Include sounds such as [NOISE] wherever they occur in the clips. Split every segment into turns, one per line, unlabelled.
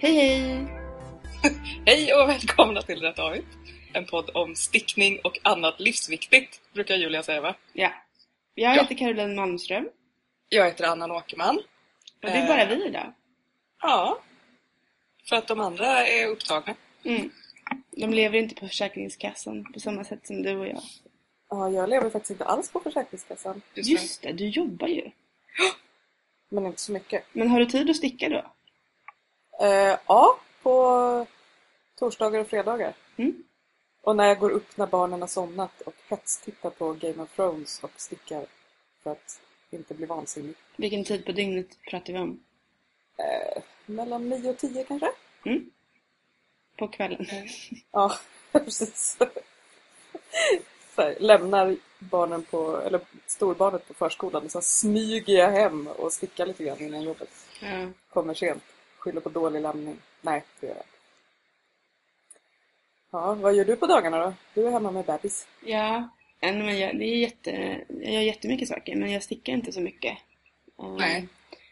Hej hej! [LAUGHS]
Hej och välkomna till Rätt Avigt. En podd om stickning och annat livsviktigt, brukar Julia säga va?
Ja. Jag
Ja.
heter Caroline Malmström
Jag heter Anna Åkerman.
och det är
Eh.
bara vi idag.
Ja. För att de andra är upptagna.
Mm. De lever inte på Försäkringskassan på samma sätt som du och jag.
Ja, jag lever faktiskt inte alls på Försäkringskassan. Just
Just det, du jobbar ju. [GASPS]
Men inte så mycket.
Men har du tid att sticka då?
Eh, ja, på torsdagar och fredagar.
Mm.
Och när jag går upp när barnen har somnat och hetstittar på Game of Thrones och stickar för att inte bli vansinnig.
Vilken tid på dygnet pratar vi om?
Eh, mellan 9 och 10 kanske?
Mm. På kvällen.
Ja, [LAUGHS] precis. Här, lämnar barnen på, eller storbarnet på förskolan och sen smyger jag hem och stickar lite grann innan jobbet.
Ja.
Kommer sent. Skyller på dålig lämning. Nej, det gör jag inte. Ja, vad gör du på dagarna då? Du är hemma med bebis.
Ja, men jag, det är jätte, jag gör jättemycket saker men jag stickar inte så mycket. Um,
Nej.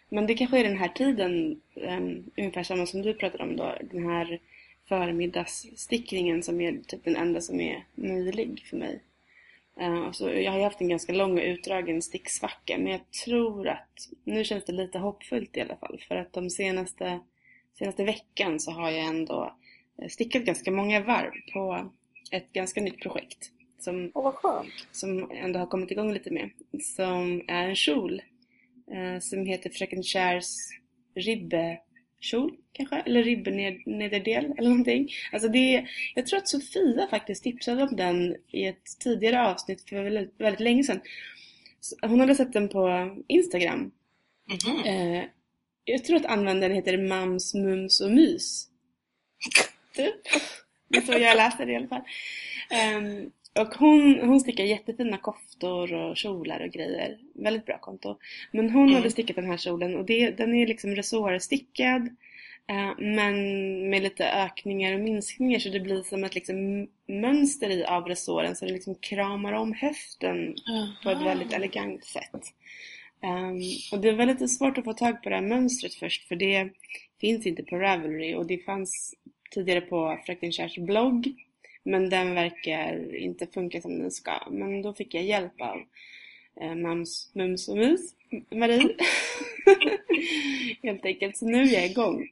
Men det kanske är den här tiden, um, ungefär samma som du pratade om då, den här förmiddagsstickningen som är typ den enda som är möjlig för mig. Uh, så jag har ju haft en ganska lång och utdragen sticksvacka men jag tror att nu känns det lite hoppfullt i alla fall för att de senaste, senaste veckan så har jag ändå eh, stickat ganska många varv på ett ganska nytt projekt som,
skönt.
som ändå har kommit igång lite med. Som är en kjol eh, som heter Fröken Kärs ribbekjol kanske? Eller ribbenederdel eller någonting. Alltså det är, jag tror att Sofia faktiskt tipsade om den i ett tidigare avsnitt för väldigt, väldigt länge sedan. Hon hade sett den på Instagram.
Mhm.
Eh, jag tror att användaren heter Mams, Mums och Mys. [LAUGHS] Typ. Det så jag läste det i alla fall. Ehm, och hon, hon stickar jättefina koftor och kjolar och grejer. Väldigt bra konto. Men hon
Mm.
hade stickat den här kjolen och det, den är liksom resårstickad. eh, men med lite ökningar och minskningar så det blir som ett liksom mönster i av resåren så det liksom kramar om höften på ett väldigt elegant sätt. Ehm, och det var lite svårt att få tag på det här mönstret först för det finns inte på Ravelry och det fanns tidigare på Fröken Kärs blogg. Men den verkar inte funka som den ska. Men då fick jag hjälp av eh, Mams, Mums och Mus, Marie. [LAUGHS] Helt enkelt. Så nu är jag igång.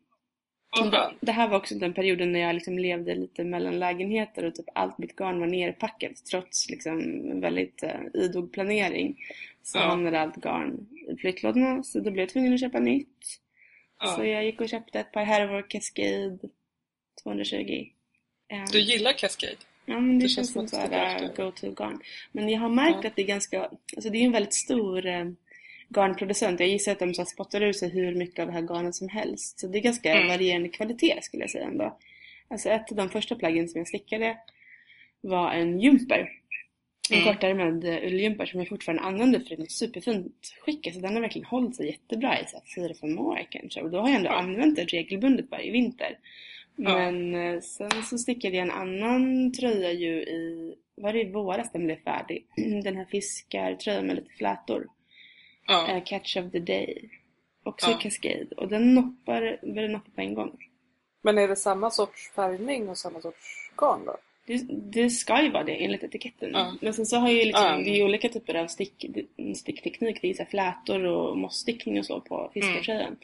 Det, här var också den perioden när jag liksom levde lite mellan lägenheter och typ allt mitt garn var nerpackat trots liksom en väldigt uh, idog planering. Så
Ja.
hamnade allt garn i flyttlådorna så då blev jag tvungen att köpa nytt. Så
Ja.
jag gick och köpte ett par härvor Cascade 220. Eh,
Du gillar Cascade?
ja men det,
det
känns
känns
som såhär
stort
go-to-garn. Men jag har märkt
Ja.
att det är ganska, alltså det är en väldigt stor eh, garnproducent. Jag gissar att de så spottar ur sig hur mycket av det här garnet som helst. Så det är ganska
Mm.
varierande kvalitet skulle jag säga ändå. Alltså ett av de första plaggen som jag stickade var en jumper. En
Mm.
kortärmad eh, ulljumper som jag fortfarande använder för ett superfint skick. Alltså den har verkligen hållit sig jättebra i så här fyra, fem år kanske. Och då har jag ändå
Ja.
använt den regelbundet varje vinter.
Ja.
Men eh, sen så stickade jag en annan tröja ju i, var det i våras den blev färdig? Den här fiskartröjan med lite flätor.
Ja.
Eh, Catch of the Day. Också
Ja.
i Cascade. Och den noppar, började noppa på en gång.
Men är det samma sorts färgning och samma sorts garn då?
Det, det ska ju vara det enligt etiketten.
Ja.
Men sen så har ju liksom,
Ja.
det är olika typer av stick, stickteknik. Det är så flätor och mossstickning och så på fiskartröjan.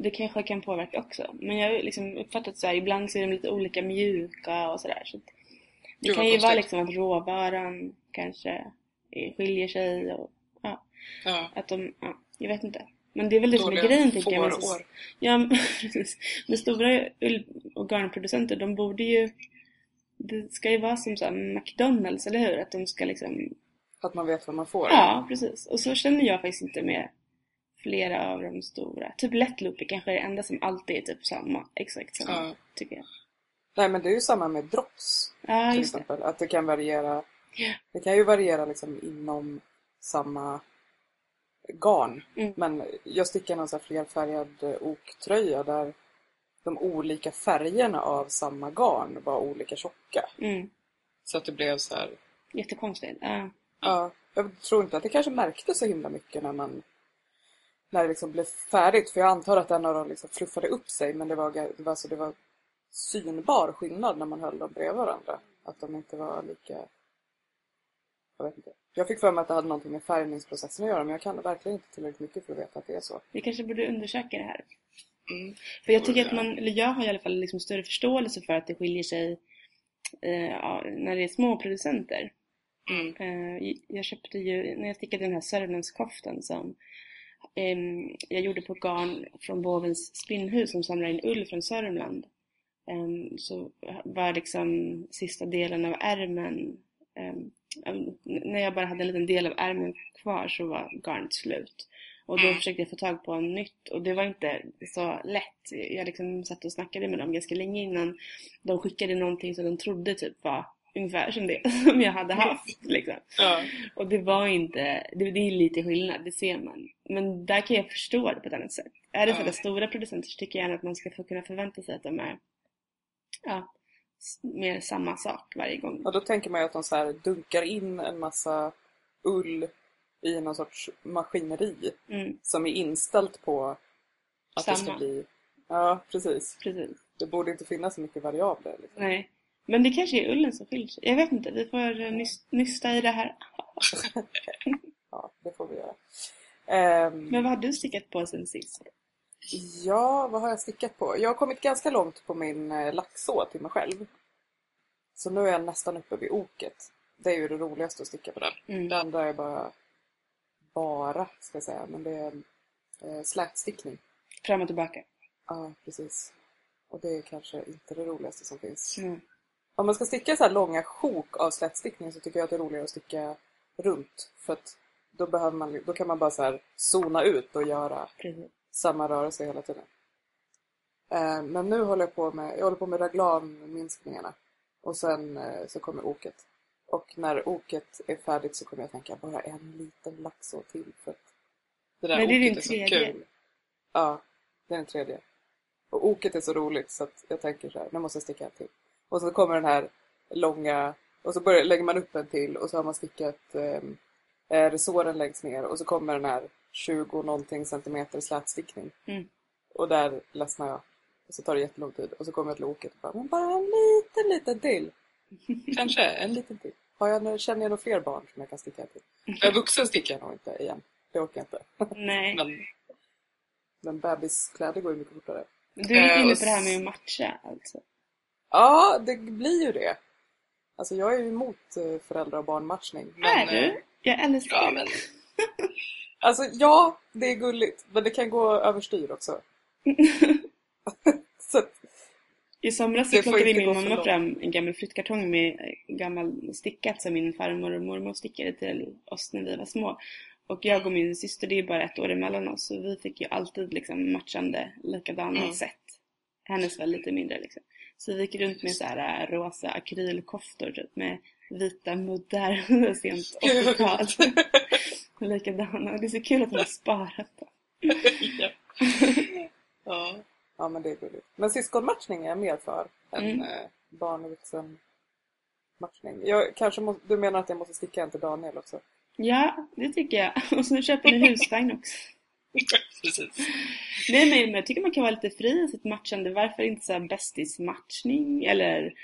Det kanske kan påverka också. Men jag har liksom uppfattat så här, ibland så är de lite olika mjuka och sådär. Så det
Gud,
kan ju vara liksom att råvaran kanske skiljer sig och ja,
Ja.
att de, ja, jag vet inte. Men det är väl det som är grejen tänker jag. med så-. Ja. [LAUGHS] Men stora ull och garnproducenter, de borde ju... Det ska ju vara som så här McDonalds, eller hur? Att de ska liksom...
Att man vet vad man får?
Ja, precis. Och så känner jag faktiskt inte med flera av de stora. Typ Lättloopy kanske är det enda som alltid är typ samma. Exakt samma,
Ja.
tycker jag.
Nej men det är ju samma med drops
Ja,
till
just det.
exempel. Att det kan variera.
Ja.
Det kan ju variera liksom inom samma garn.
Mm.
Men jag stickar någon sån här flerfärgad eh, oktröja där de olika färgerna av samma garn var olika tjocka.
Mm.
Så att det blev så här.
Jättekonstigt. Ja.
Ja, jag tror inte att det kanske märktes så himla mycket när man när det liksom blev färdigt. För jag antar att en av dem liksom fluffade upp sig men det var, det var, alltså, det var synbar skillnad när man höll dem bredvid varandra. Att de inte var lika... Jag vet inte. Jag fick för mig att det hade någonting med färgningsprocessen att göra men jag kan verkligen inte tillräckligt mycket för att veta att det är så.
Vi kanske borde undersöka det här.
Mm.
För jag tycker att man, eller jag har i alla fall liksom större förståelse för att det skiljer sig eh, när det är små producenter.
Mm.
Eh, jag köpte ju, när jag stickade den här Sörmlandskoftan som jag gjorde på garn från Bovens spinnhus som samlar in ull från Sörmland. Em, så var liksom sista delen av ärmen, em, när jag bara hade en liten del av ärmen kvar så var garnet slut. Och då
Mm.
försökte jag få tag på en nytt och det var inte så lätt. Jag liksom satt och snackade med dem ganska länge innan de skickade någonting som de trodde typ var ungefär som det [LAUGHS] som jag hade haft. Liksom.
Ja.
Och det var inte, det, det är lite skillnad, det ser man. Men där kan jag förstå det på ett annat sätt. Är det
Ja.
sådana stora producenter så tycker jag gärna att man ska få kunna förvänta sig att de är ja, mer samma sak varje gång.
Och då tänker man ju att de så här dunkar in en massa ull i någon sorts maskineri
Mm,
som är inställt på att det ska
Samma.
bli... Ja, precis.
precis.
Det borde inte finnas så mycket variabler. Liksom.
Nej. Men det kanske är ullen som skiljer sig. Jag vet inte, vi får eh, nys- nysta i det här. [LAUGHS]
Ja, det får vi göra. Ehm,
Men vad har du stickat på sen sist?
Ja, vad har jag stickat på? Jag har kommit ganska långt på min eh, laxå till mig själv. Så nu är jag nästan uppe vid oket. Det är ju det roligaste att sticka på den.
Mm.
Det andra är bara, bara ska jag säga, men det är eh, slätstickning.
Fram och tillbaka.
Ja, precis. Och det är kanske inte det roligaste som finns.
Mm.
Om man ska sticka så här långa sjok av slätstickning så tycker jag att det är roligare att sticka runt. För att då, behöver man, då kan man bara så här zona ut och göra
Precis.
samma rörelse hela tiden. Eh, men nu håller jag på med, jag håller på med raglanminskningarna. Och sen eh, så kommer oket. Och när oket är färdigt så kommer jag tänka bara en liten laxå till. För att det där
Men det är
oket
din
så
tredje.
kul. Ja, det är den tredje. Och oket är så roligt så att jag tänker så här, nu måste jag sticka en till. Och så kommer den här långa, och så börjar, lägger man upp en till och så har man stickat eh, eh, resåren längst ner och så kommer den här 20 någonting centimeter slätstickning.
Mm.
Och där ledsnar jag. Och så tar det jättelång tid. Och så kommer jag till oket och bara, men bara en liten, liten till. [LAUGHS] Kanske en liten till. Har jag, känner jag några fler barn som jag kan sticka till? Jag är vuxen stickar jag nog inte igen. Det orkar jag inte. [LAUGHS]
Nej.
Men, men bebiskläder går ju mycket fortare.
Du är
Eh,
inne på det här med
s-
att matcha alltså.
Ja, det blir ju det. Alltså jag är ju emot eh, föräldrar och barnmatchning.
är
eh,
du? Jag älskar
Ja, men... Alltså ja, det är gulligt. Men det kan gå överstyr också. [LAUGHS] [LAUGHS] så att,
I somras så plockade min mamma fram en gammal flyttkartong med eh, gammal stickat som min farmor och mormor stickade till oss när vi var små. Och jag och min syster, det är bara ett år emellan oss, så vi fick ju alltid liksom matchande likadana
Mm.
set. Hennes var lite mindre liksom. Så vi gick runt med så här äh, rosa akrylkoftor typ med vita muddar [LAUGHS] sent [LAUGHS] 80-tal. [LAUGHS] likadana. Det är så kul att hon har sparat dem.
ja. ja. ja, men det är gulligt. Men syskonmatchning är jag mer för än
Mm.
eh, barn och vuxen matchning. Jag, kanske må, du menar att jag måste sticka en till Daniel också?
Ja, det tycker jag. Och så köper ni husvagn också. [LAUGHS]
Precis.
Nej men jag tycker man kan vara lite fri i sitt matchande. Varför inte så bästismatchning eller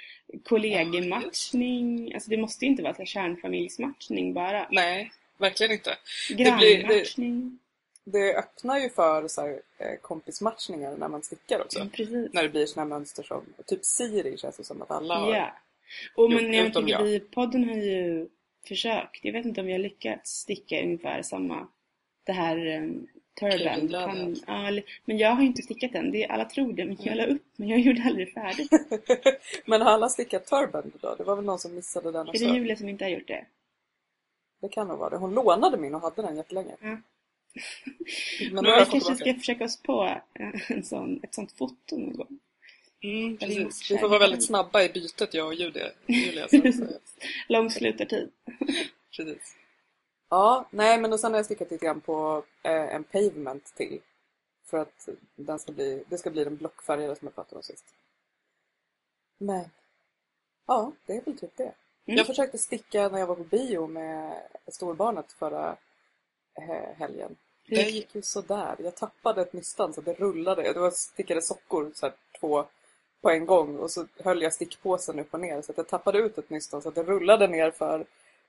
kollegematchning? Alltså det måste ju inte vara så kärnfamiljsmatchning bara.
Nej, verkligen inte. blir- det-
Grannmatchning.
Det öppnar ju för så här, eh, kompismatchningar när man stickar också.
Ja, precis.
När det blir här mönster som, typ Siri känns det som att alla har.
Ja. Och men jag tycker
jag.
vi podden har ju försökt. Jag vet inte om vi har lyckats sticka ungefär samma. Det här um, turban. Ja, men jag har inte stickat den. Det är, alla tror det, men jag la upp. Men jag [LAUGHS] gjorde aldrig färdigt. [LAUGHS]
Men har alla stickat turban då? Det var väl någon som missade den
Är
också?
det Julia som inte har gjort det?
Det kan nog vara det. Hon lånade min och hade den jättelänge.
Ja. [LAUGHS]
Men jag
kanske ska försöka oss på en sån, ett sånt foto någon gång.
Mm, precis. Vi får vara väldigt snabba i bytet jag och Julia. Julia
Lång slutartid.
precis. Ja, nej men och sen har jag stickat lite grann på eh, en pavement till. För att den ska bli, det ska bli den blockfärgade som jag pratade om sist. Men, ja, det är väl typ det.
Mm.
Jag försökte sticka när jag var på bio med storbarnet förra eh, helgen. Det gick ju sådär. Jag tappade ett nystan så det rullade. Det var stickade sockor, så här, två på en gång och så höll jag stickpåsen upp och ner så att jag tappade ut ett nystan så att det rullade ner för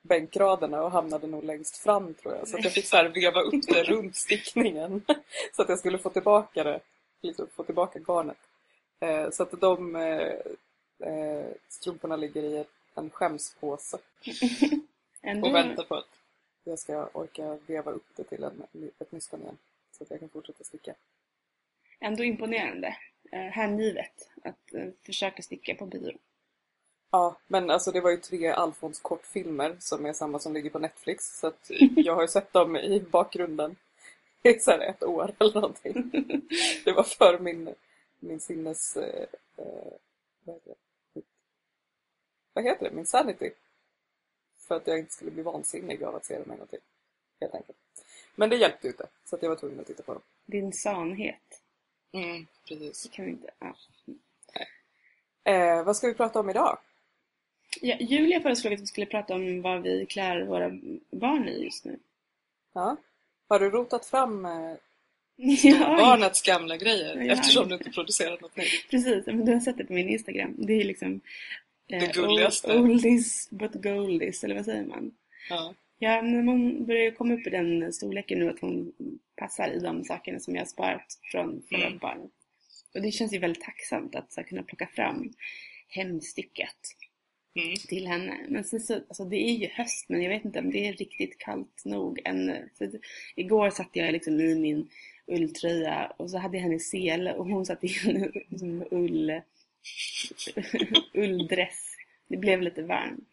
bänkraderna och hamnade nog längst fram tror jag. Så att jag fick så här veva upp det runt stickningen [LAUGHS] så att jag skulle få tillbaka det, liksom få tillbaka garnet. Eh, så att de eh, eh, strumporna ligger i en skämspåse [LAUGHS] och väntar på att jag ska orka veva upp det till en, ett nystan igen. Så att jag kan fortsätta sticka.
ändå imponerande. Eh, hängivet att eh, försöka sticka på bio.
Ja, men alltså det var ju tre Alfons kortfilmer som är samma som ligger på Netflix. Så att [LAUGHS] jag har ju sett dem i bakgrunden i så ett år eller någonting. [LAUGHS] Det var för min, min sinnes... Eh, eh, vad, heter det? vad heter det? Min sanity. För att jag inte skulle bli vansinnig av att se dem en gång till. Helt enkelt. Men det hjälpte ju inte, så att jag var tvungen att titta på dem.
Din sanhet.
Mm, precis.
Det kan vi inte... Ja.
Eh, vad ska vi prata om idag?
Ja, Julia föreslog att vi skulle prata om vad vi klär våra barn i just nu.
Ja. Har du rotat fram eh, [LAUGHS] barnets gamla grejer
Ja.
eftersom du inte producerat något nytt?
precis. Men du har sett det på min Instagram. Det är liksom... eh,
Det gulligaste.
old- Oldies but goldies, eller vad säger man?
Ja.
Ja, men hon börjar komma upp i den storleken nu att hon passar i de sakerna som jag har sparat från förra
Mm.
barnet. Och det känns ju väldigt tacksamt att så kunna plocka fram hemstickat
Mm.
till henne. Men sen så, alltså det är ju höst men jag vet inte om det är riktigt kallt nog ännu. För igår satt jag liksom i min ulltröja och så hade jag henne i sele och hon satt i en [LAUGHS] liksom, ull, [LAUGHS] ulldress. Det blev lite varmt.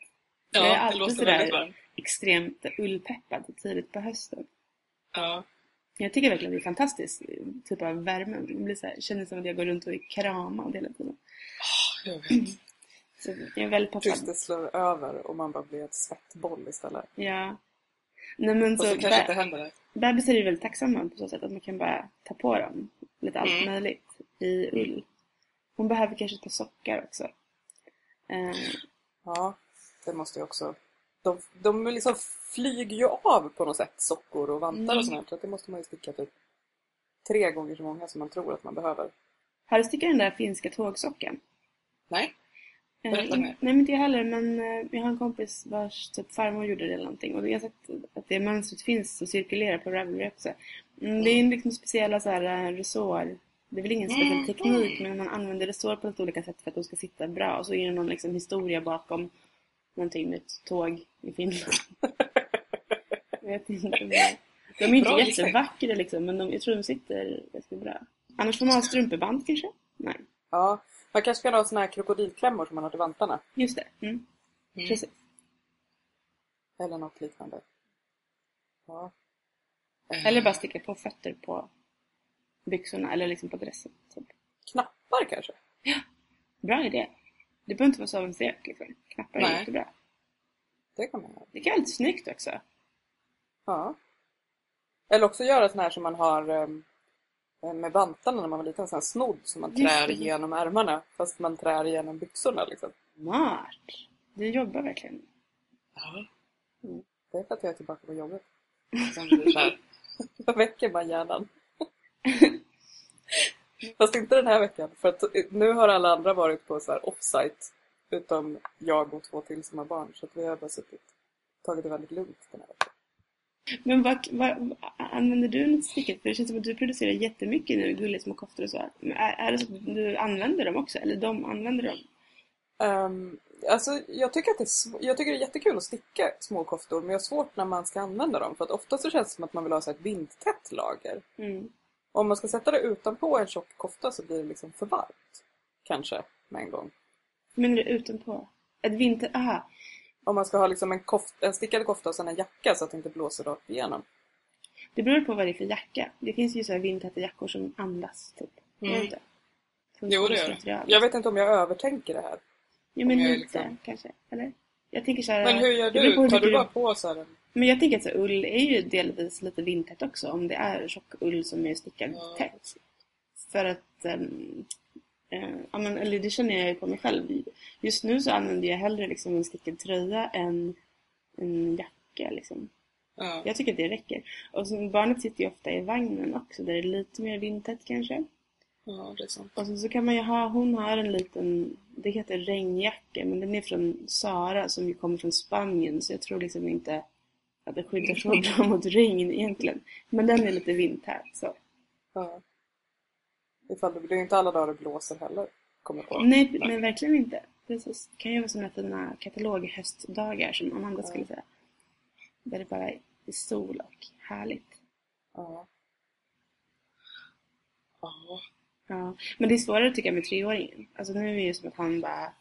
Jag är
Ja,
alltid sådär-. Extremt ullpeppad tidigt på hösten.
Ja.
Jag tycker verkligen det är fantastiskt typ av värme. Det blir så här, känns som att jag går runt och är kramad hela tiden.
Jag vet.
Så jag är väldigt
Tills
peppad.
det slår över och man bara blir ett svettboll istället.
Ja. Nej men
Och
så,
så kanske inte händer det.
bebisar är ju väldigt tacksamma på så sätt att man kan bara ta på dem lite allt
Mm.
möjligt i ull. Hon behöver kanske ett par sockar också. Eh,
Ja, det måste jag också. De, de liksom flyger ju av på något sätt, sockor och vantar
Mm.
och sånt. Så det måste man ju sticka typ tre gånger så många som man tror att man behöver.
har du stickat den där finska tågsockan?
Nej?
Eh,
Berätta
in-
mer.
Nej men inte jag heller men eh, jag har en kompis vars typ farmor gjorde det eller någonting och jag har sett att det mönstret finns och cirkulerar på Ravelry också. Mm, det är en liksom speciella så här eh, resår. Det är väl ingen speciell teknik men man använder resår på lite olika sätt för att de ska sitta bra och så är det någon liksom historia bakom någonting med ett tåg i Finland. jag vet inte. De är inte
Bra
jättevackra liksom men de, jag tror de sitter ganska bra. Annars får man ha strumpeband kanske? Nej,
Ja, man kanske kan ha såna här krokodilklämmor som man har till vantarna.
just det. Mm.
Mm.
Precis.
Eller något liknande. Ja.
Eller bara sticka på fötter på byxorna eller liksom på dressen. Typ.
Knappar kanske?
Bra idé. Det behöver inte vara så avancerat liksom. Knappar är
Nej.
jättebra.
Det kan man göra.
Det kan vara lite snyggt också.
Ja. Eller också göra sån här som man har ehm, med vantarna när man var liten, sån här snodd som man
Just
trär
det.
igenom ärmarna fast man trär igenom byxorna liksom.
Smart. Du jobbar verkligen.
Ja.
Mm.
Det är för att jag är tillbaka på jobbet. Sen blir det så här, Då väcker man hjärnan. [LAUGHS] Fast inte den här veckan. För att nu har alla andra varit på så här offsite. Utom jag och två till som har barn. Så att vi har bara suttit tagit det väldigt lugnt den här veckan.
Men vad, vad, använder du något stickat? För det känns som att du producerar jättemycket nu, gulliga små koftor och så. Är, är det så att du använder dem också? Eller de använder dem?
Um, alltså, jag, tycker att det är jag tycker det är jättekul att sticka små koftor men jag har svårt när man ska använda dem. För att ofta så känns det som att man vill ha så ett vindtätt lager.
Mm.
Om man ska sätta det utanpå en tjock kofta så blir det liksom för varmt. Kanske, med en gång.
Men är det utanpå? Ett vinter... Aha.
Om man ska ha liksom en, koft, en stickad kofta och sen en jacka så att det inte blåser rakt igenom.
Det beror på vad det är för jacka. Det finns ju så här vindtäta jackor som andas, typ.
Mm.
Från
Jo, det gör det. Jag vet inte om jag övertänker det här.
Jo, men lite
liksom-
kanske. Eller? Jag tänker så här,
Men hur gör du? Tar
mycket
du bara på så här en...
Men jag tänker att så här, ull är ju delvis lite vindtätt också. Om det är tjock ull som är stickad
Ja.
tätt. För att... ehm, eh, men, eller det känner jag ju på mig själv. Just nu så använder jag hellre liksom en stickad tröja än en jacka. Liksom.
Ja.
Jag tycker att det räcker. Och så, barnet sitter ju ofta i vagnen också där det är lite mer vindtätt kanske.
ja, det är sant.
Och sen så kan man ju ha, hon har en liten, det heter regnjacka men den är från Sara som ju kommer från Spanien så jag tror liksom inte att det skyddar så bra [LAUGHS] mot regn egentligen. Men den är lite vindtät så.
Ja. Ifall det, det är inte alla dagar det blåser heller, kommer på.
Nej, nej verkligen inte. Det kan ju vara sådana fina kataloghöstdagar som Amanda skulle säga. Där det bara är sol och härligt.
Ja. Ja.
Ja. Men det är svårare tycker jag med treåringen. Alltså nu är det ju som att han bara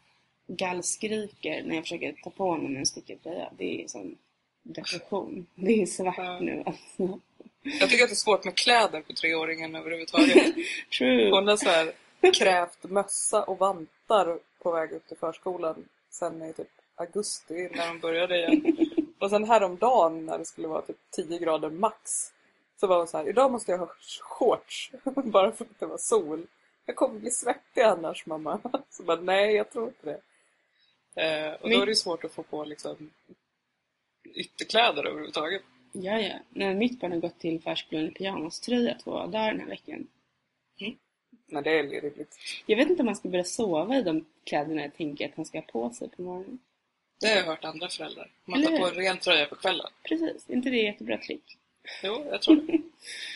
gallskriker när jag försöker ta på honom en stickad tröja. Det är som depression. Det är svart
Ja.
nu alltså.
Jag tycker att det är svårt med kläder för treåringen överhuvudtaget. [LAUGHS]
True.
Hon har så här krävt mössa och vantar på väg upp till förskolan sen i typ augusti när de började igen. Och sen häromdagen när det skulle vara typ 10 grader max så var hon så här, idag måste jag ha shorts [LAUGHS] bara för att det var sol. Jag kommer bli svettig annars mamma. [LAUGHS] Så bara, nej jag tror inte det. Eh, och då
Men-
är det svårt att få på liksom ytterkläder överhuvudtaget.
Ja, ja. Nej, mitt barn har gått till förskolan i pyjamaströja två dagar den här veckan.
Men det är rimligt.
Jag vet inte om man ska börja sova i de kläderna jag tänker att han ska ha på sig på morgonen.
Det har jag hört andra föräldrar. Man tar på en ren tröja på kvällen.
Precis, inte det jättebra trick?
Jo, jag tror det.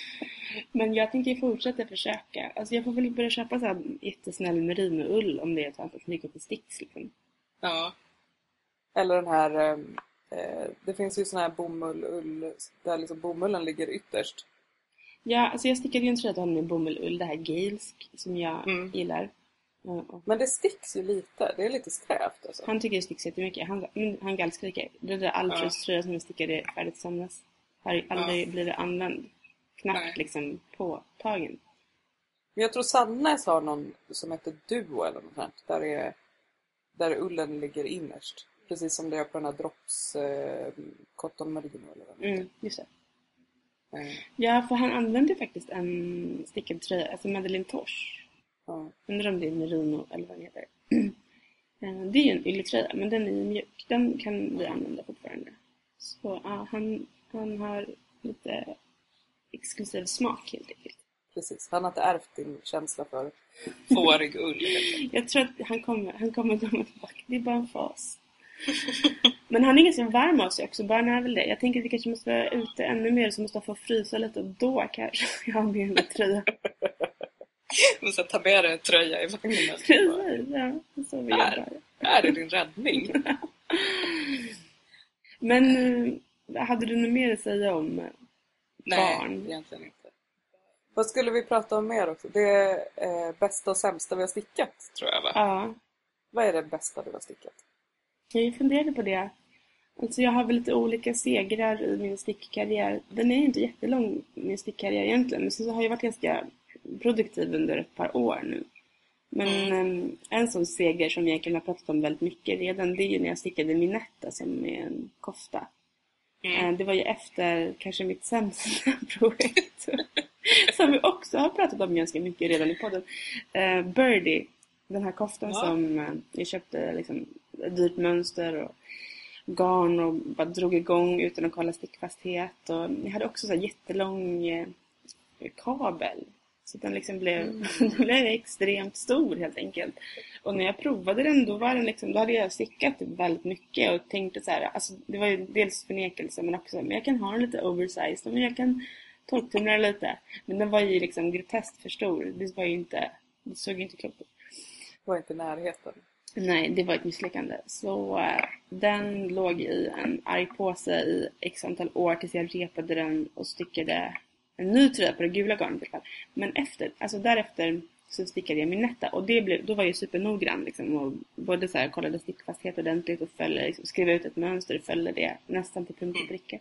[LAUGHS]
Men jag tänker fortsätta försöka. Alltså jag får väl börja köpa så här jättesnäll merinoull om det är så att det ligger till sticks liksom.
Ja. Eller den här... Eh, det finns ju sån här bomull, ull, där liksom bomullen ligger ytterst.
Ja, alltså jag stickade ju en tröja med bomullull, det här Gailsk, som jag
Mm.
gillar. Ja, och
Men det sticks ju lite. Det är lite skrävt alltså.
Han tycker det sticks jättemycket. Han, mm, han gallskriker. Den där Alfreds-tröjan som jag stickade färdigt somras har aldrig blivit använd. Knappt
Nej.
liksom påtagen.
Men jag tror Sannes har någon som heter Duo eller något sånt. Där, är, där ullen ligger innerst. Precis som det är på den här Drops eh, Cotton Merino eller vad
Mm, just det.
Eh,
Ja, för han använde faktiskt en stickad tröja, alltså Madeleine Tosh.
ja.
Undrar om det är merino eller vad den heter. [CLEARS THROAT] Eh, Det är ju en ylletröja, men den är ju mjuk. Den kan vi använda fortfarande. Så ja, han, han har lite exklusiv smak helt enkelt.
Precis. Han har inte ärvt din känsla för [LAUGHS] fårig ull.
Jag tror att han kommer, han kommer komma tillbaka. Det är bara en fas. Men han är ganska varm av sig också, barn är väl det. Jag tänker att vi kanske måste vara ute ännu mer så måste få frysa lite och då kanske [LAUGHS] jag har med en tröja. [LAUGHS]
Så ta med dig en tröja i vagnen.
Precis, ja. Så vi
Här.
jobbar.
Här är din räddning. [LAUGHS]
Men eh, hade du något mer att säga om eh,
Nej,
barn?
egentligen inte. Vad skulle vi prata om mer också? Det är eh, bästa och sämsta vi har stickat, tror jag va?
Ja,
Vad är det bästa du har stickat?
Jag funderade på det. Alltså jag har väl lite olika segrar i min stickkarriär. Den är inte jättelång, min stickkarriär egentligen. Men sen så har jag varit ganska produktiv under ett par år nu. Men eh, en sån seger som jag egentligen har pratat om väldigt mycket redan, det är ju när jag stickade Minetta som är en kofta.
Mm.
Eh, Det var ju efter kanske mitt sämsta [LAUGHS] projekt. som vi också har pratat om ganska mycket redan i podden. Eh, Birdie. Den här koftan
Ja.
som jag köpte liksom dyrt mönster och garn och bara drog igång utan att kolla stickfasthet. Och jag hade också så här jättelång eh, kabel. Så den liksom blev, [LAUGHS] den blev extremt stor helt enkelt. Och när jag provade den då var den liksom, då hade jag stickat väldigt mycket och tänkte så här, alltså det var ju dels förnekelse men också, men jag kan ha den lite oversized men jag kan torktumla den lite. Men den var ju liksom groteskt för stor. Det var ju inte, det såg ju inte klokt ut.
Det var inte närheten.
Nej, det var ett misslyckande. Så eh, den låg i en arg påse i x antal år tills jag repade den och stickade en ny tröja på det gula garnet i alla fall. Men efter, alltså därefter så stickade jag min netta och det blev, då var jag supernoggrann liksom och både så här, kollade stickfasthet ordentligt och följde, liksom, skrev ut ett mönster och följde det nästan till punkt och pricka.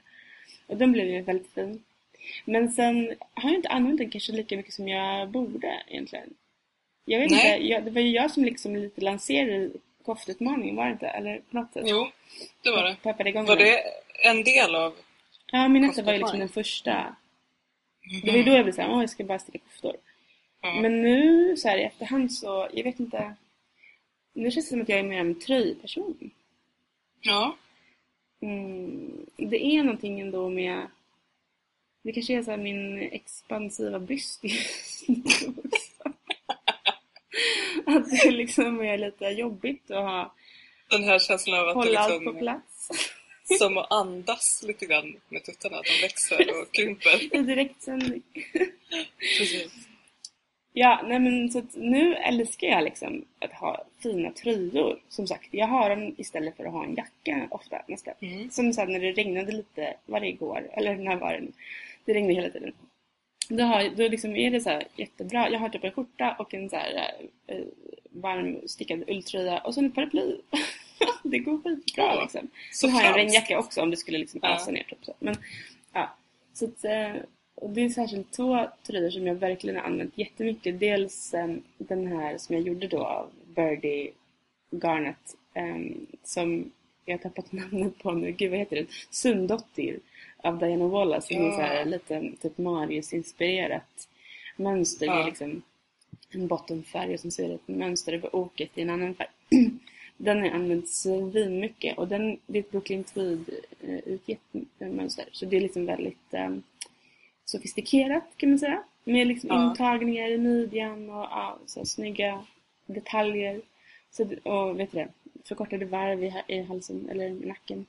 Och den blev ju väldigt fin. Men sen har jag inte använt den kanske lika mycket som jag borde egentligen. Jag vet
Nej.
inte, jag, det var ju jag som liksom lite lanserade koftutmaningen, var det inte? Eller på något sätt?
Jo, det var det.
Peppade igång
Var det en del av...
Ja, min nästa var ju liksom den första. Det var ju då jag blev såhär, åh jag ska bara sticka koftor.
Ja.
Men nu så här i efterhand så, jag vet inte. Nu känns det som att jag är mer en tröjperson.
Ja.
Mm, det är någonting ändå med... Det kanske är så min expansiva byst just nu. [LAUGHS] Att det liksom är lite jobbigt att ha,
Den här känslan av att det
hålla allt på
liksom,
plats. [LAUGHS]
som att andas lite grann med tuttarna, att de växer och [LAUGHS] krymper.
I direktsändning.
Precis.
Ja, nej men så att nu älskar jag liksom att ha fina tröjor. Som sagt, jag har dem istället för att ha en jacka ofta nästan.
Mm.
Som sen när det regnade lite varje går, eller när var det nu? Det regnade hela tiden. Då, har, då liksom är det så här jättebra. Jag har typ en skjorta och en så här eh, varm stickad ulltröja och sen ett paraply. [LAUGHS] det går skitbra
Ja,
liksom.
så
har jag en regnjacka också om det skulle liksom
Ja.
ösa ner. Typ så. Men, ja. så att, eh, och det är särskilt två tröjor som jag verkligen har använt jättemycket. Dels eh, den här som jag gjorde då av Birdie Garnet eh, som jag har tappat [LAUGHS] namnet på nu. Gud vad heter den? Sundottir av Diana Wallace. Som är så här
Ja.
lite typ Marius-inspirerat mönster. Det är
Ja.
liksom en bottenfärg och är det ett mönster över oket i en annan färg. [CLEARS THROAT] Den har jag använt svinmycket och den, det är ett Brooklyn Tweed utgivet mönster. Så det är liksom väldigt eh, sofistikerat kan man säga. Med liksom
Ja.
intagningar i midjan och ja, så här, snygga detaljer. Så, och vet du det, förkortade varv i, i halsen eller i nacken.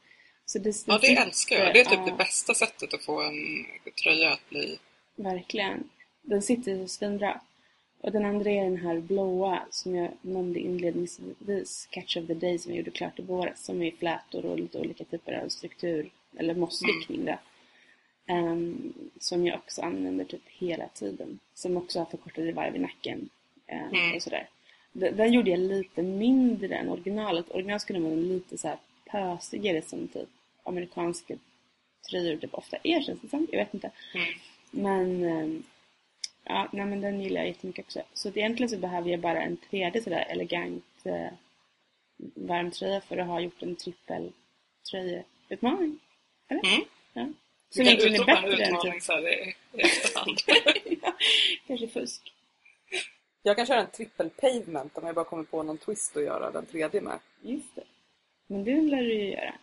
Så det,
Ja, det älskar jag. Det är typ
ja,
det bästa sättet att få en tröja att bli...
Verkligen. Den sitter svinbra. Och den andra är den här blåa som jag nämnde inledningsvis, Catch of the Day som jag gjorde klart i våras. Som är flätor och lite olika typer av struktur, eller mossstickning då. Ehm, som jag också använder typ hela tiden. Som också har förkortade varv i nacken. ehm,
Mm.
och sådär. Den, den gjorde jag lite mindre än originalet. Originalet skulle vara lite så här pösigare som typ amerikanska tröjor typ ofta är känns det som. Jag vet inte.
Mm.
Men, ehm, ja, nej, men den gillar jag jättemycket också. Så att egentligen så behöver jag bara en tredje sådär elegant eh, varm tröja för att ha gjort en trippeltröjeutmaning. Eller?
Mm.
Ja.
Du
Som
kan
egentligen är bättre än
utmaning
typ,
så här i, i [LAUGHS] efterhand.
kanske fusk.
Jag kan köra en trippel pavement om jag bara kommer på någon twist att göra den tredje med.
Just det. Men det lär du ju göra.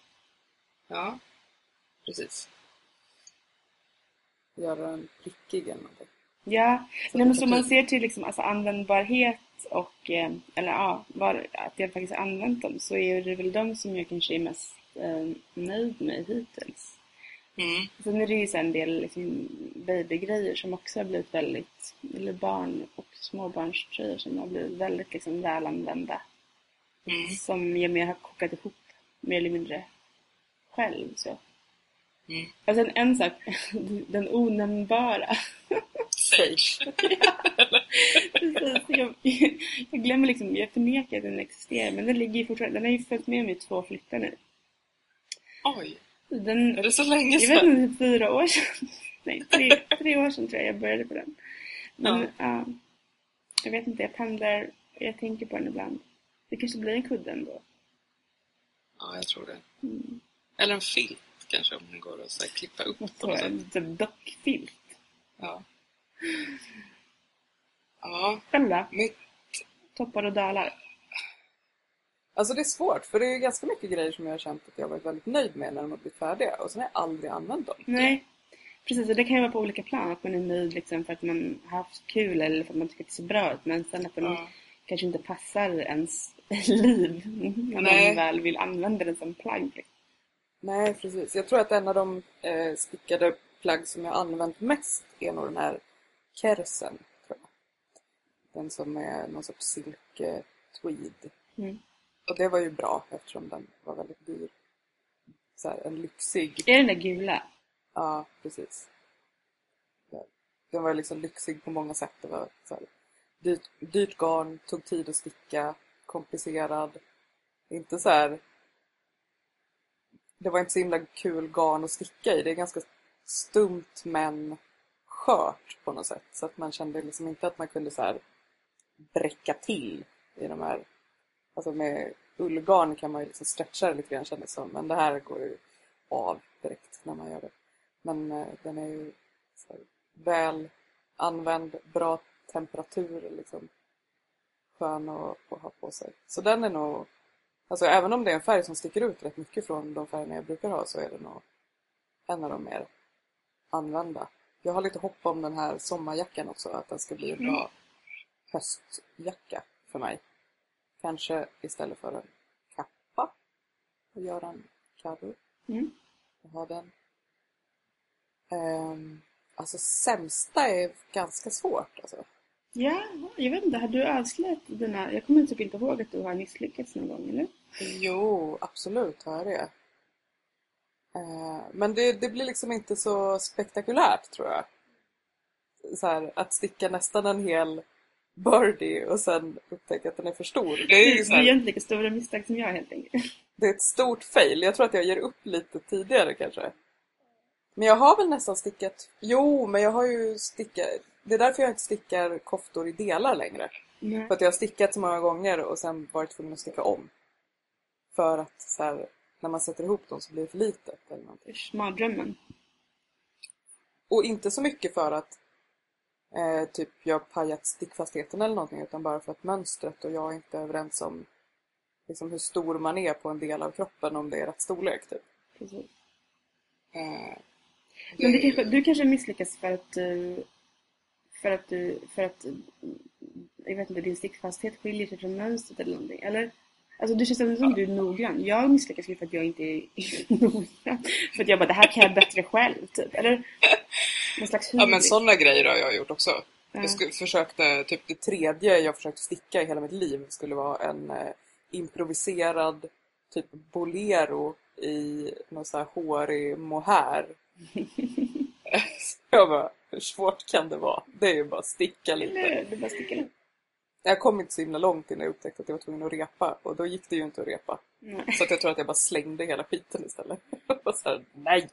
Ja, precis. Göra en prickig eller någonting.
Ja,
Så
nej, men som man ser till liksom, alltså, användbarhet och, eh, eller ja, var, att jag faktiskt använt dem så är det väl de som jag kanske är mest eh, nöjd med hittills.
Mm.
Sen är det ju så en del liksom, babygrejer som också har blivit väldigt, eller barn och småbarnströjor som har blivit väldigt liksom, välanvända.
Mm.
Som jag mer har kokat ihop mer eller mindre själv. Så.
Mm.
Och sen en sak, [LAUGHS] den onämnbara. [LAUGHS] Precis, jag, jag glömmer liksom, jag förnekar att den existerar men den ligger ju fortfarande, den har ju följt med mig i två flyttar nu.
Oj,
Den,
är det så länge
jag vet
sedan?
inte, fyra år sedan. [LAUGHS] Nej, tre, tre år sedan tror jag jag började på den. Men
Ja.
ja, jag vet inte, jag pendlar, jag tänker på den ibland. Det kanske blir en kudde ändå.
Ja, jag tror det.
Mm.
Eller en filt kanske om den går att så här, klippa upp på
Så
något sätt.
en typ dockfilt.
Ja. Ja,
Själv då?
mitt...
Toppar och dalar.
Alltså det är svårt för det är ganska mycket grejer som jag har känt att jag varit väldigt nöjd med när de har blivit färdiga och sen har jag aldrig använt dem.
Nej, precis. Och det kan ju vara på olika plan. Att man är nöjd liksom för att man har haft kul eller för att man tycker att det ser bra ut. Men sen att den
Ja.
kanske inte passar ens [LAUGHS] liv när
Nej.
man väl vill använda den som plagg. liksom.
Nej, precis. Jag tror att en av de eh, stickade plagg som jag använt mest är nog den här kersen. Tror jag. Den som är någon sorts silke tweed.
Mm.
Och det var ju bra eftersom den var väldigt dyr. Så här, en lyxig.
Är den där gula?
Ja, precis. Den var liksom lyxig på många sätt. Det var så här, dyrt, dyrt garn, tog tid att sticka, komplicerad. Inte så här... Det var inte så himla kul garn att sticka i. Det är ganska stumt men skört på något sätt. Så att man kände liksom inte att man kunde så här bräcka till i de här... Alltså med ullgarn kan man ju liksom stretcha det lite grann kändes det som. Men det här går ju av direkt när man gör det. Men eh, den är ju så här, väl använd, bra temperatur, liksom skön att, att ha på sig. Så den är nog Alltså även om det är en färg som sticker ut rätt mycket från de färgerna jag brukar ha så är det nog en av de mer använda. Jag har lite hopp om den här sommarjackan också, att den ska bli en bra höstjacka för mig. Kanske istället för en kappa och göra en carro.
Mm.
Jag har den. Um, alltså sämsta är ganska svårt alltså.
Ja, jag vet inte, har du avslöjat dina... Jag kommer typ inte ihåg att du har misslyckats någon gång, eller?
Jo, absolut har jag det. Eh, men det, det blir liksom inte så spektakulärt tror jag. Så här, att sticka nästan en hel birdie och sen upptäcka att den är för stor. Det är ju så
Du
här,
gör inte lika stora misstag som jag helt enkelt.
det är ett stort fail. Jag tror att jag ger upp lite tidigare kanske. Men jag har väl nästan stickat... Jo, men jag har ju stickat... Det är därför jag inte stickar koftor i delar längre.
Nej.
För att jag har stickat så många gånger och sen varit tvungen att sticka om. För att så här, när man sätter ihop dem så blir det för litet eller någonting.
Mardrömmen.
Och inte så mycket för att eh, typ jag har pajat stickfastheten eller någonting utan bara för att mönstret och jag är inte överens om liksom, hur stor man är på en del av kroppen om det är rätt storlek. Typ.
Precis.
Eh,
Men det kanske, du kanske misslyckas för att du... För att du... För att... Jag vet inte, din stickfasthet skiljer sig från mönstret eller någonting. Eller? Alltså det känns som som du är noggrann. Jag misslyckas ju för att jag inte är [LAUGHS] noggrann. För att jag bara, det här kan jag bättre själv, typ. Eller? Någon slags
Ja men sådana grejer har jag gjort också.
Ja.
Jag försökte, typ det tredje jag försökte sticka i hela mitt liv skulle vara en eh, improviserad typ bolero i någon sån här hårig mohair. [LAUGHS] [LAUGHS] jag bara, hur svårt kan det vara? Det är ju bara att sticka lite.
Eller, du bara sticker ut.
Jag kom inte så himla långt innan jag upptäckte att jag var tvungen att repa och då gick det ju inte att repa.
Nej.
Så att jag tror att jag bara slängde hela skiten istället. [LAUGHS] Bara så här, nej!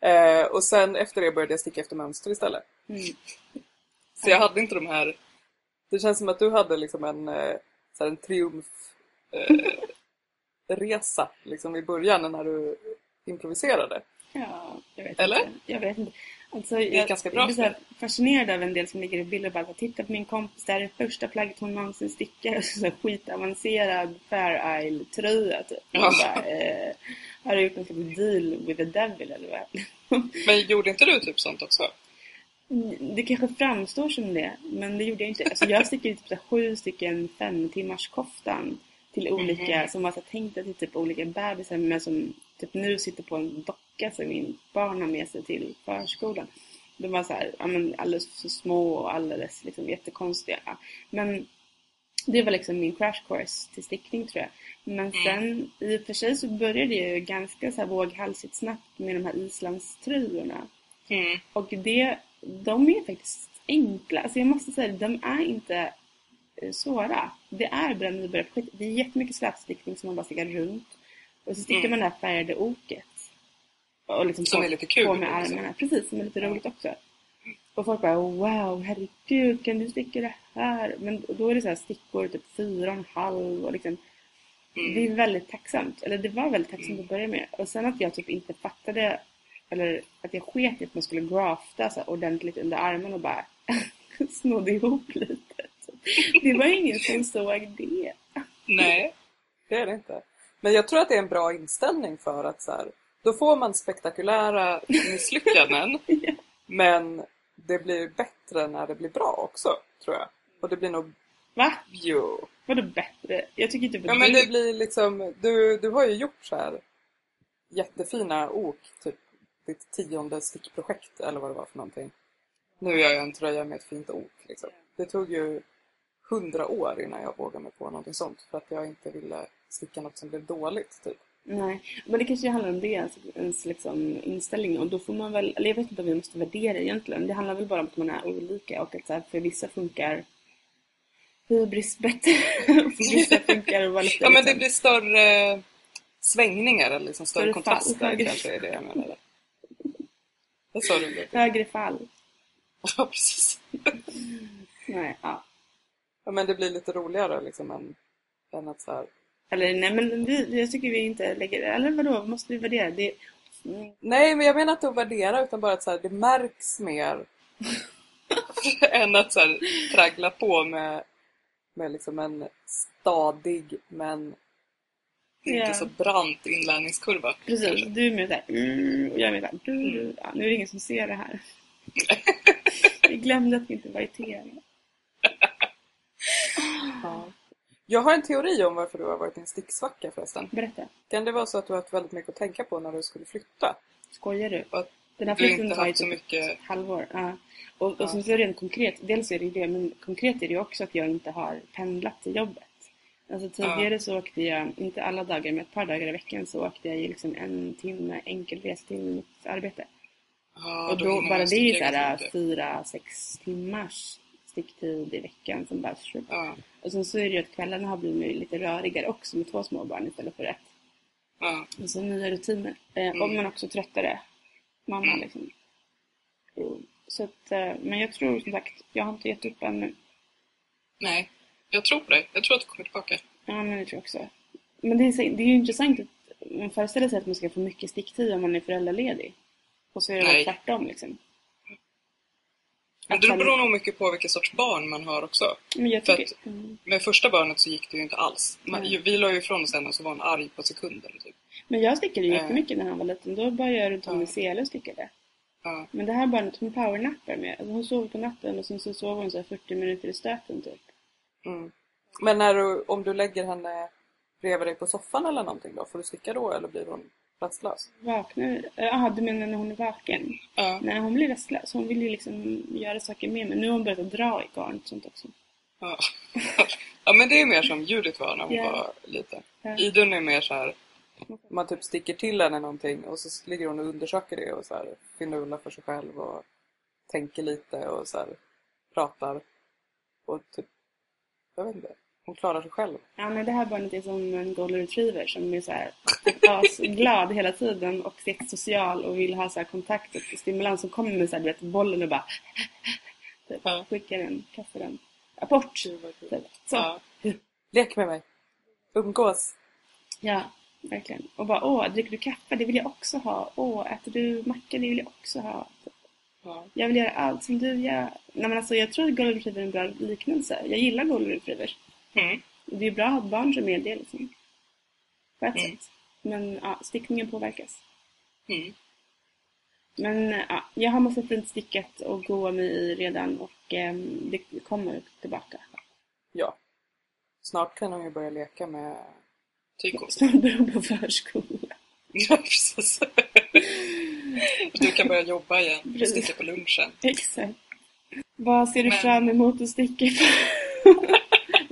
Eh, och sen efter det började jag sticka efter mönster istället.
Mm.
Så jag hade inte de här... Det känns som att du hade liksom en, eh, så här en triumf... Eh, [LAUGHS] resa liksom i början när du improviserade.
Ja, jag vet
Eller?
inte. Jag vet inte. Alltså,
är
jag,
ganska bra
jag blir så fascinerad av en del som ligger i bilder och bara titta på min kompis, det här är det första plagget hon någonsin stickar. [LAUGHS] Så skitavancerad Fair Isle-tröja typ.
Ja.
bara, eh, har du gjort någon slags deal with the devil eller vad? [LAUGHS]
Men gjorde inte du typ sånt också?
Det kanske framstår som det, men det gjorde jag inte. Alltså jag stickade typ så sju stycken fem timmars koftan till olika,
Mhm.
som var så här tänkta till typ olika bebisar men som typ nu sitter på en docka som min barn har med sig till förskolan. De var så här, ja, men alldeles för små och alldeles liksom jättekonstiga. Men det var liksom min crash course till stickning tror jag. Men sen i och för sig så började det ju ganska så här våghalsigt snabbt med de här islandströjorna.
Mm.
Och det, de är faktiskt enkla. Alltså jag måste säga det, de är inte svåra. Det är bara nybörjarprojekt. Det är jättemycket slätstickning som man bara stickar runt. Och så stickar
Mm.
man det här färgade oket. Och liksom
Som
på,
är lite kul,
På med
liksom.
armarna. Precis, som är lite roligt också. Och folk bara wow, herregud, kan du sticka det här? Men då är det så här stickor typ fyra och en halv och liksom
Mm.
det är väldigt tacksamt. Eller det var väldigt tacksamt att börja med. Och sen att jag typ inte fattade, eller att jag sket i att man skulle grafta så ordentligt under armen och bara [LAUGHS] snodde ihop lite. Det var ingen som såg det.
Nej, det är det inte. Men jag tror att det är en bra inställning för att så här, då får man spektakulära misslyckanden. [LAUGHS]
Ja.
Men det blir bättre när det blir bra också, tror jag. Och det blir nog...
Va?
Jo.
Vadå bättre? Jag tycker typ att
Ja men det blir liksom... Du, du har ju gjort så här jättefina ok, typ ditt tionde stickprojekt eller vad det var för någonting. Nu gör jag en tröja med ett fint ok liksom. Det tog ju hundra år innan jag vågade mig på någonting sånt för att jag inte ville sticka något som blev dåligt typ.
Nej, men det kanske handlar om det, alltså, ens liksom, inställning. Och då får man väl, eller jag vet inte om vi måste värdera egentligen. Det handlar väl bara om att man är olika och att så här, för vissa funkar hybris bättre. [LAUGHS] för vissa funkar vara lite
Ja men det
liksom-
blir större svängningar eller liksom större
Större
kontraster
fall, högre.
kanske är det jag menade. Vad sa du?
högre fall. [LAUGHS]
Ja precis.
Nej, ja.
Ja men det blir lite roligare liksom än, än att så här
Eller nej, men vi, jag tycker vi inte lägger... Eller vadå, måste vi värdera? Det, mm,
Nej, men jag menar inte att värdera utan bara att så här, det märks mer [LAUGHS] än att så här, traggla på med med liksom en stadig men.
Inte så brant inlärningskurva.
Precis,
kanske.
du är med såhär mm, och jag är med såhär du. Ja, nu är det ingen som ser det här. [LAUGHS] Vi glömde att vi inte var i TV.
Ja. Jag har en teori om varför du har varit i en sticksvacka förresten.
Berätta.
Kan det vara så att du har haft väldigt mycket att tänka på när du skulle flytta?
Skojar du?
Och
Den här
Du har
flytten
inte så
typ
mycket...
halvår. Ja. Och, och
Ja.
som så rent konkret, dels är det ju det, men konkret är det ju också att jag inte har pendlat till jobbet. Alltså tidigare så åkte jag, inte alla dagar, men ett par dagar i veckan så åkte jag ju liksom en timme enkel resa till mitt arbete.
Ja,
och
då
då, bara det är ju såhär
mycket.
fyra, sex timmars sticktid i veckan som sjukt.
Ja,
Och sen så är det ju att kvällarna har blivit lite rörigare också med två små barn istället för ett.
ja.
Och så nya rutiner. Eh,
Mm.
Och men också tröttare mamma
Mm.
liksom. Så att, eh, men jag tror som sagt, jag har inte gett upp ännu.
Nej, jag tror på dig. Jag tror att du kommer tillbaka.
Ja, men det tror jag också. Men det är, det är ju intressant att man föreställer sig att man ska få mycket sticktid om man är föräldraledig. Och så är det tvärtom liksom.
Men
Att
det beror nog mycket på vilket sorts barn man har också.
Men jag
för
tycker... Mm.
Med första barnet så gick det ju inte alls. Man,
Nej.
Vi la ju ifrån oss henne och så var hon arg på sekunder. Typ.
Men jag stickade ju
Eh.
jättemycket när han var liten. Då bara jag runt om i sele och stickade.
Ja.
Men det här barnet, hon powernappar med. Alltså hon sover på natten och sen så sover hon så här 40 minuter i stöten typ.
Mm. Men när du, om du lägger henne bredvid dig på soffan eller någonting då? Får du sticka då eller blir hon rastlös?
Vaknar... Jaha, du menar när hon är vaken?
Ja.
Nej, hon blir restlös. Hon vill ju liksom göra saker med mig. Nu har hon börjat dra i garn och sånt också.
Ja. [LAUGHS] ja, men det är mer som Judith var när hon
Ja.
var liten.
Ja.
Idun är mer så här.
Man typ sticker till henne någonting och så ligger hon och undersöker det och så här finular för sig själv och tänker lite och så här pratar. Och typ, jag vet inte, hon klarar sig själv.
Ja, men det här barnet är som en golden retriever som är så här glad hela tiden och social och vill ha så här kontakt och stimulans. Och kommer med så här, du vet, bollen och bara [LAUGHS] typ,
Ja.
skickar den, kastar den. Apport! Typ. Så.
Ja.
Lek med mig! Umgås!
Ja, verkligen. Och bara, åh, dricker du kaffe? Det vill jag också ha. Åh, äter du macka? Det vill jag också ha.
Ja.
Jag vill göra allt som du gör. Nej, men alltså, jag tror att golden retriever är en bra liknelse. Jag gillar golden retriever.
Mm.
Det är bra att ha ett barn som är det liksom. På ett
Mm.
sätt. Men ja, stickningen påverkas.
Mm.
Men ja, jag har massa fint stickat och goa mig i redan och ehm, det kommer tillbaka.
Ja. Snart kan hon ju börja leka med...
Tykos. [LAUGHS]
Snart börjar hon på förskola.
Ja, precis. [LAUGHS] Du kan börja jobba igen och
Precis.
sticka på lunchen.
Exakt. Vad ser du
Men-
fram emot att sticka på? [LAUGHS]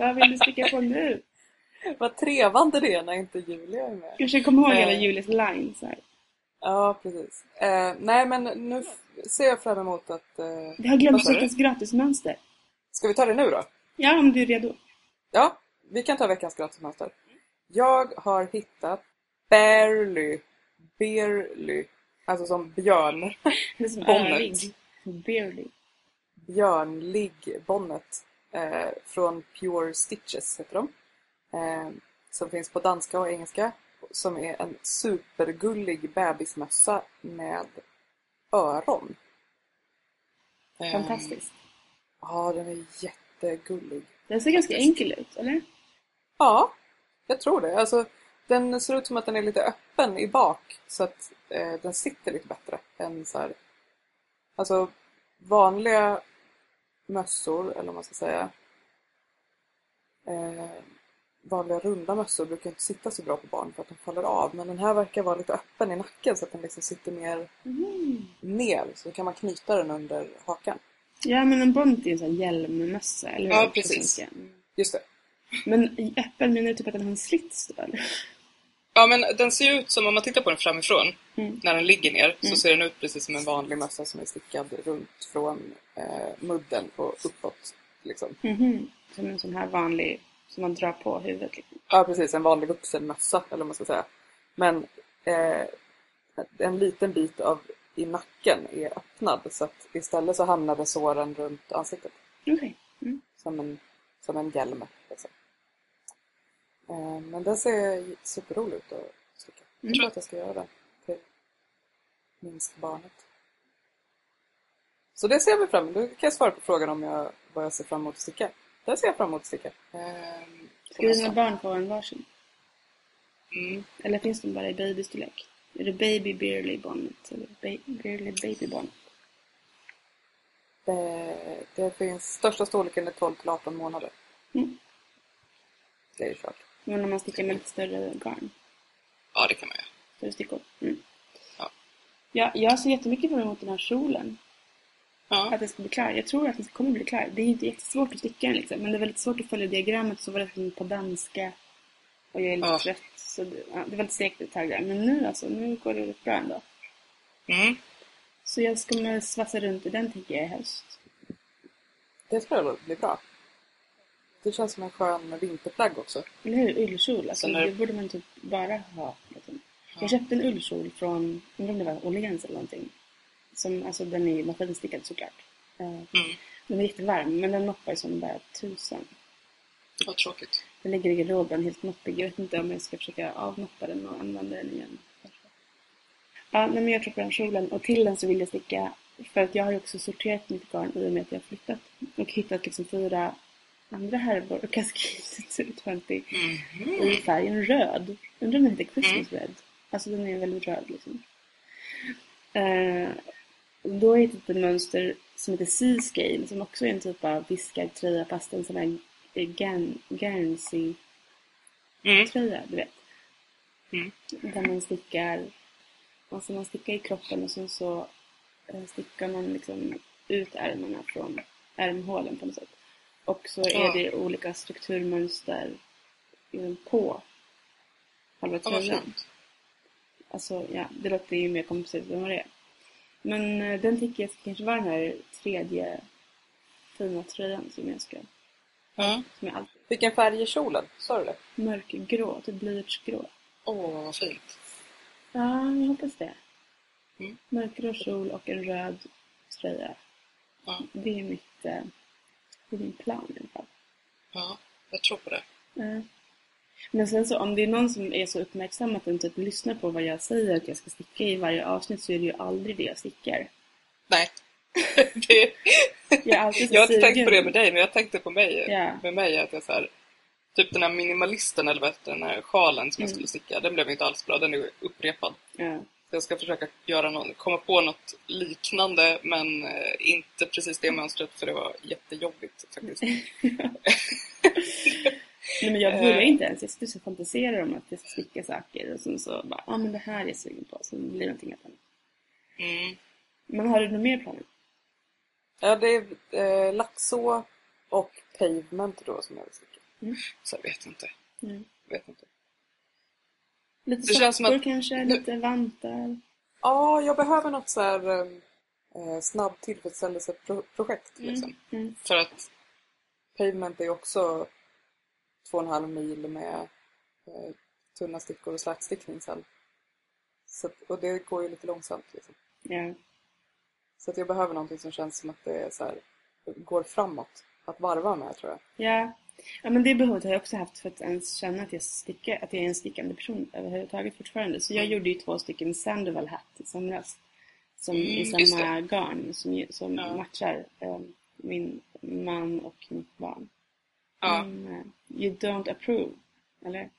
Vad vill du sticka på nu? [LAUGHS]
Vad trevande det är när inte Julia är med.
Kanske kommer ihåg
Eh.
alla Julies lines här.
Ja, precis. Eh, nej, men nu ser jag fram emot att... Eh,
Det har glömt veckans gratismönster.
ska vi ta det nu då?
Ja, om du är redo.
Ja, vi kan ta veckans gratismönster. Jag har hittat Barely, Bearly, alltså som björn, [LAUGHS]
Det är som
Bonnet.
Barely.
björnlig bonnet eh, från Pure Stitches heter de. Eh, som finns på danska och engelska. Som är en supergullig bebismössa med öron. Eh,
Fantastiskt.
Ja, den är jättegullig.
Den ser ganska enkel ut, eller?
Ja, jag tror det. Alltså, den ser ut som att den är lite öppen i bak så att eh, den sitter lite bättre än så här. Alltså vanliga mössor, eller vad man ska säga. Eh, vanliga runda mössor brukar inte sitta så bra på barn för att de faller av. Men den här verkar vara lite öppen i nacken så att den liksom sitter mer
Mm.
ner. Så kan man knyta den under hakan.
Ja, men en bonnet är en sån här hjälmmössa, eller hur?
Ja, precis.
Just det.
Men öppen menar du typ att den har en slits då, eller?
Ja, men den ser ut som, om man tittar på den framifrån,
Mm.
när den ligger ner,
Mm.
så ser den ut precis som en Vanlig
mössa som är stickad runt från eh, mudden och uppåt. Liksom.
Mhm. Som en sån här vanlig, som man drar på huvudet liksom.
Ja, precis. En vanlig vuxenmössa, eller vad man ska säga. Men eh, en liten bit av i nacken är öppnad så att istället så hamnade såren runt ansiktet.
Okej. Mm.
Som en, som en hjälm. Liksom. Eh, men den ser superrolig ut att sticka. Jag tror att jag ska göra den till minst barnet. Så det ser vi fram emot. Då kan jag svara på frågan om jag, vad jag ser fram emot att sticka. Den ser jag fram emot att sticka.
Ehm, på
Ska dina
nästan.
barn få en varsin?
Mm.
Eller finns de bara i babystorlek? Är det baby Bearly bonnet? Eller ba- Bearly baby bonnet?
Det, det finns största storleken är 12 till 18 månader.
Mm.
Det är ju kört.
Men om man stickar med lite större garn?
Ja, det kan man göra.
Större stickor? Mm.
Ja.
Ja, jag ser jättemycket fram emot den här kjolen.
Ja.
Att den ska bli klar. Jag tror att den kommer bli klar. Det är inte jättesvårt att sticka den liksom. Men det är väldigt svårt att följa diagrammet. Så var det på danska. Och jag är lite
Ja.
trött. Så det, ja, det var lite segt ett tag där. Men nu alltså, nu går det rätt bra ändå.
Mm.
Så jag ska med svassa runt i den tänker jag i höst.
Det tror jag blir bra. Det känns som en skön vinterplagg också.
Eller hur? Ullkjol. Alltså,
Sen är-
det borde man typ bara ha. Liksom. Jag köpte en ullkjol från, undrar om det var Åhléns eller någonting. Som, alltså den är maskinstickad såklart. Eh,
Mm.
Den är jättevarm, men den noppar som bara tusen.
Det var tråkigt.
Den ligger i garderoben helt noppig. Jag vet inte om jag ska försöka avnoppa den och använda den igen. Ja, nej, men jag tror på den kjolen. Och till den så vill jag sticka, för att jag har ju också sorterat mitt garn i och med att jag har flyttat. Och hittat liksom fyra andra härvor och kaskit 20
Mhm.
i färgen röd. Undrar om den heter Christmas Red. Alltså den är väldigt röd liksom. Eh, då har jag hittat ett mönster som heter Seascale som också är en typ av viskad tröja fast en sån här eh, Gan- Guernsey
Mm.
du vet.
Mm.
Där man stickar, alltså man stickar i kroppen och sen så eh, stickar man liksom ut ärmarna från ärmhålen på något sätt. Och så är
Ja.
det olika strukturmönster eh, på själva
vad
tröjan. Alltså, ja, det låter ju mer komplicerat än vad det är. Men eh, den tycker jag ska kanske vara den här tredje fina tröjan som jag ska,
Ja.
som jag alltid,
Vilken färg är kjolen? Sa du det?
mörkgrå, typ blyertsgrå.
Åh, vad fint.
Ja, jag hoppas det.
Mm.
Mörkgrå kjol och en röd tröja.
Ja.
Det är mitt, eh, det är min plan i alla fall.
Ja, jag tror på det.
Eh, Men sen så om det är någon som är så uppmärksam att den typ lyssnar på vad jag säger att jag ska sticka i varje avsnitt så är det ju aldrig det jag stickar.
Nej. [LAUGHS] det,
Jag är alltid
jag har inte tänkt på det med dig, men jag tänkte på mig.
Ja.
Med mig att jag så här, Typ den här minimalisten, eller vad den här sjalen som jag
Mm.
skulle sticka. Den blev inte alls bra, den är upprepad.
Ja.
Jag ska försöka göra någon, komma på något liknande, men eh, inte precis det mönstret för det var jättejobbigt faktiskt. [LAUGHS] [LAUGHS]
Nej men jag börjar
Eh.
inte ens. Jag sitter och fantiserar om att jag ska sticka saker och sen så bara, ja ah, men det här är jag sugen på. Så blir det någonting annat.
Mm.
Men har du några mer planer?
Ja, det är eh, laxå och pavement då som jag vill sticka.
Så jag vet inte.
Mm.
Vet inte.
Lite
Det känns som att-
kanske,
nu-
lite vantar.
Ja, jag behöver något så här eh, snabb tillfredsställelseprojekt liksom.
Mm.
För att,
Pavement är också två och en halv mil med eh, tunna stickor och slätstickning sen. Så, att- och det går ju lite långsamt liksom.
Ja.
Så att jag behöver någonting som känns som att det så här, går framåt. Att varva med tror jag.
Ja. ja, men det behovet har jag också haft för att ens känna att jag, stickar, att jag är en stickande person överhuvudtaget fortfarande. Så jag
Mm.
gjorde ju två stycken Sandoval hat i somras. Som
Mm,
i samma garn som, som
Ja.
matchar eh, min man och mitt barn.
Ja.
Eh, you don't approve, eller?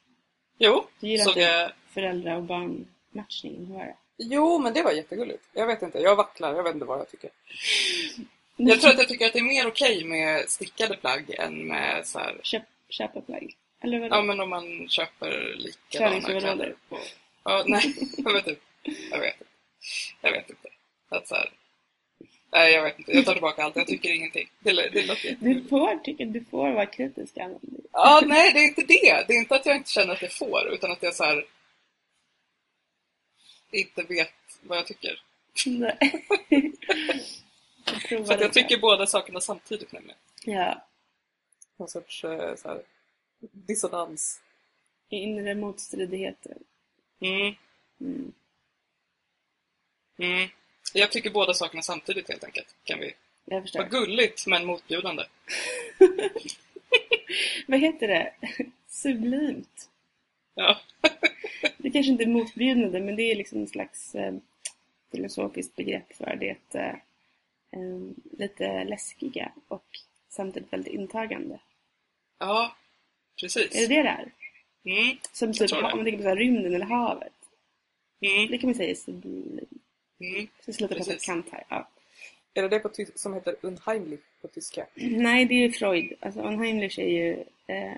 Jo,
Du gillar
såg
inte
jag.
föräldrar och barnmatchningen, hur var det?
Jo, men det var jättegulligt. Jag vet inte, jag vacklar. Jag vet inte vad jag tycker. [LAUGHS]
Jag tror att jag tycker att det är mer okej med stickade plagg än med så här,
Köp, köpa plagg. Eller vadå?
ja men om man köper likadana kläder. På, ja, nej, jag vet inte. Jag vet inte. Jag vet inte. Att så här, nej, jag vet inte. Jag tar tillbaka allt. Jag tycker ingenting. Det, det låter
Du får, tycker, du får vara kritisk.
Ja, nej, det är inte det. Det är inte att jag inte känner att jag får, utan att jag så här inte vet vad jag tycker.
Nej. Jag
att jag tycker båda sakerna samtidigt nämligen.
Ja.
Någon sorts eh, så här, dissonans.
Inre motstridigheter.
Mm.
Mm.
Mm. Jag tycker båda sakerna samtidigt helt enkelt. Kan vi.
Jag förstår.
Vad gulligt men motbjudande. [LAUGHS]
Vad heter det? Sublimt.
Ja. [LAUGHS]
Det kanske inte är motbjudande, men det är liksom en slags eh, filosofiskt begrepp för det eh, lite läskiga och samtidigt väldigt intagande.
Ja, precis.
Är det det det är?
Mm,
Som typ, om man tänker på så här, rymden eller havet.
mm,
Det kan man säga är sublim.
Mm.
Så slutar på kant här. Ja.
Är det det på som heter unheimlich på tyska?
Nej, det är ju Freud. Alltså Unheimlich är ju... Eh,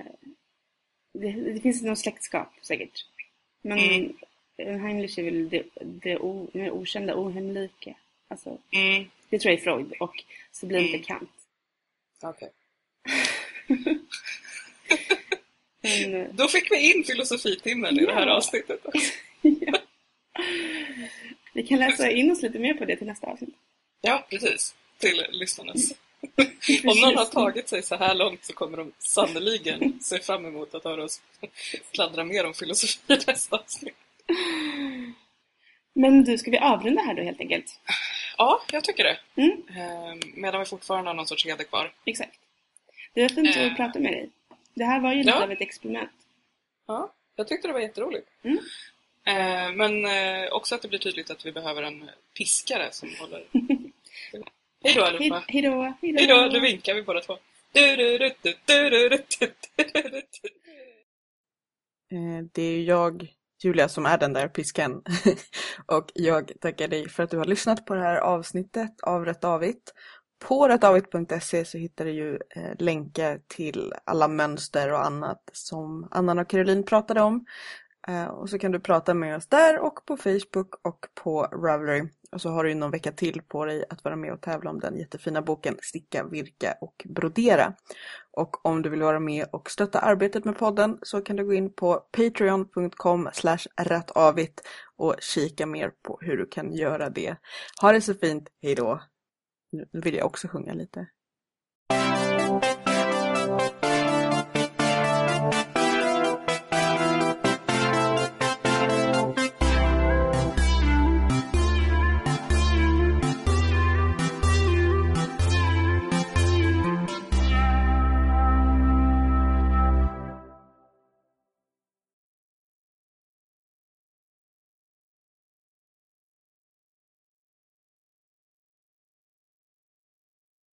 det, det finns något släktskap säkert. Men
Mm.
Unheimlich är väl det, det, o, det okända, ohemlika. Alltså,
Mm.
det tror jag är Freud och sublimt är
Mm.
Kant.
Okej. [LAUGHS]
Men, eh,
Då fick vi in filosofitimmen i det här avsnittet. [LAUGHS]
ja. Vi kan läsa in oss lite mer på det till nästa avsnitt.
Ja, precis. Till lyssnarnas. [LAUGHS] Om någon har tagit sig så här långt så kommer de sannoliken se fram emot att höra oss [LAUGHS] pladdra mer om filosofi i nästa avsnitt.
Men du, ska vi avrunda här då helt enkelt?
Ja, jag tycker det.
Mm,
Ehm, Medan vi fortfarande har någon sorts heder kvar.
exakt. Det var fint
Eh.
att prata med dig. Det här var ju lite
Ja.
av ett experiment.
Ja, jag tyckte det var jätteroligt.
Eh, Eh, men eh, också att det blir tydligt att vi behöver en piskare som håller... [LAUGHS] Hej då allihopa!
Hej! Hej
då! Nu vinkar vi båda två.
Det är jag, Julia, som är den där piskan. [LAUGHS] Och jag tackar dig för att du har lyssnat på det här avsnittet av Rätt Avigt. På rättavigt.se så hittar du ju eh, länkar till alla mönster och annat som Annan och Caroline pratade om. Eh, och så kan du prata med oss där och på Facebook och på Ravelry. Och så har du ju någon vecka till på dig att vara med och tävla om den jättefina boken Sticka, virka och brodera. Och om du vill vara med och stötta arbetet med podden så kan du gå in på patreon.com rattavit och kika mer på hur du kan göra det. Ha det så fint, hejdå! Nu vill jag också sjunga lite.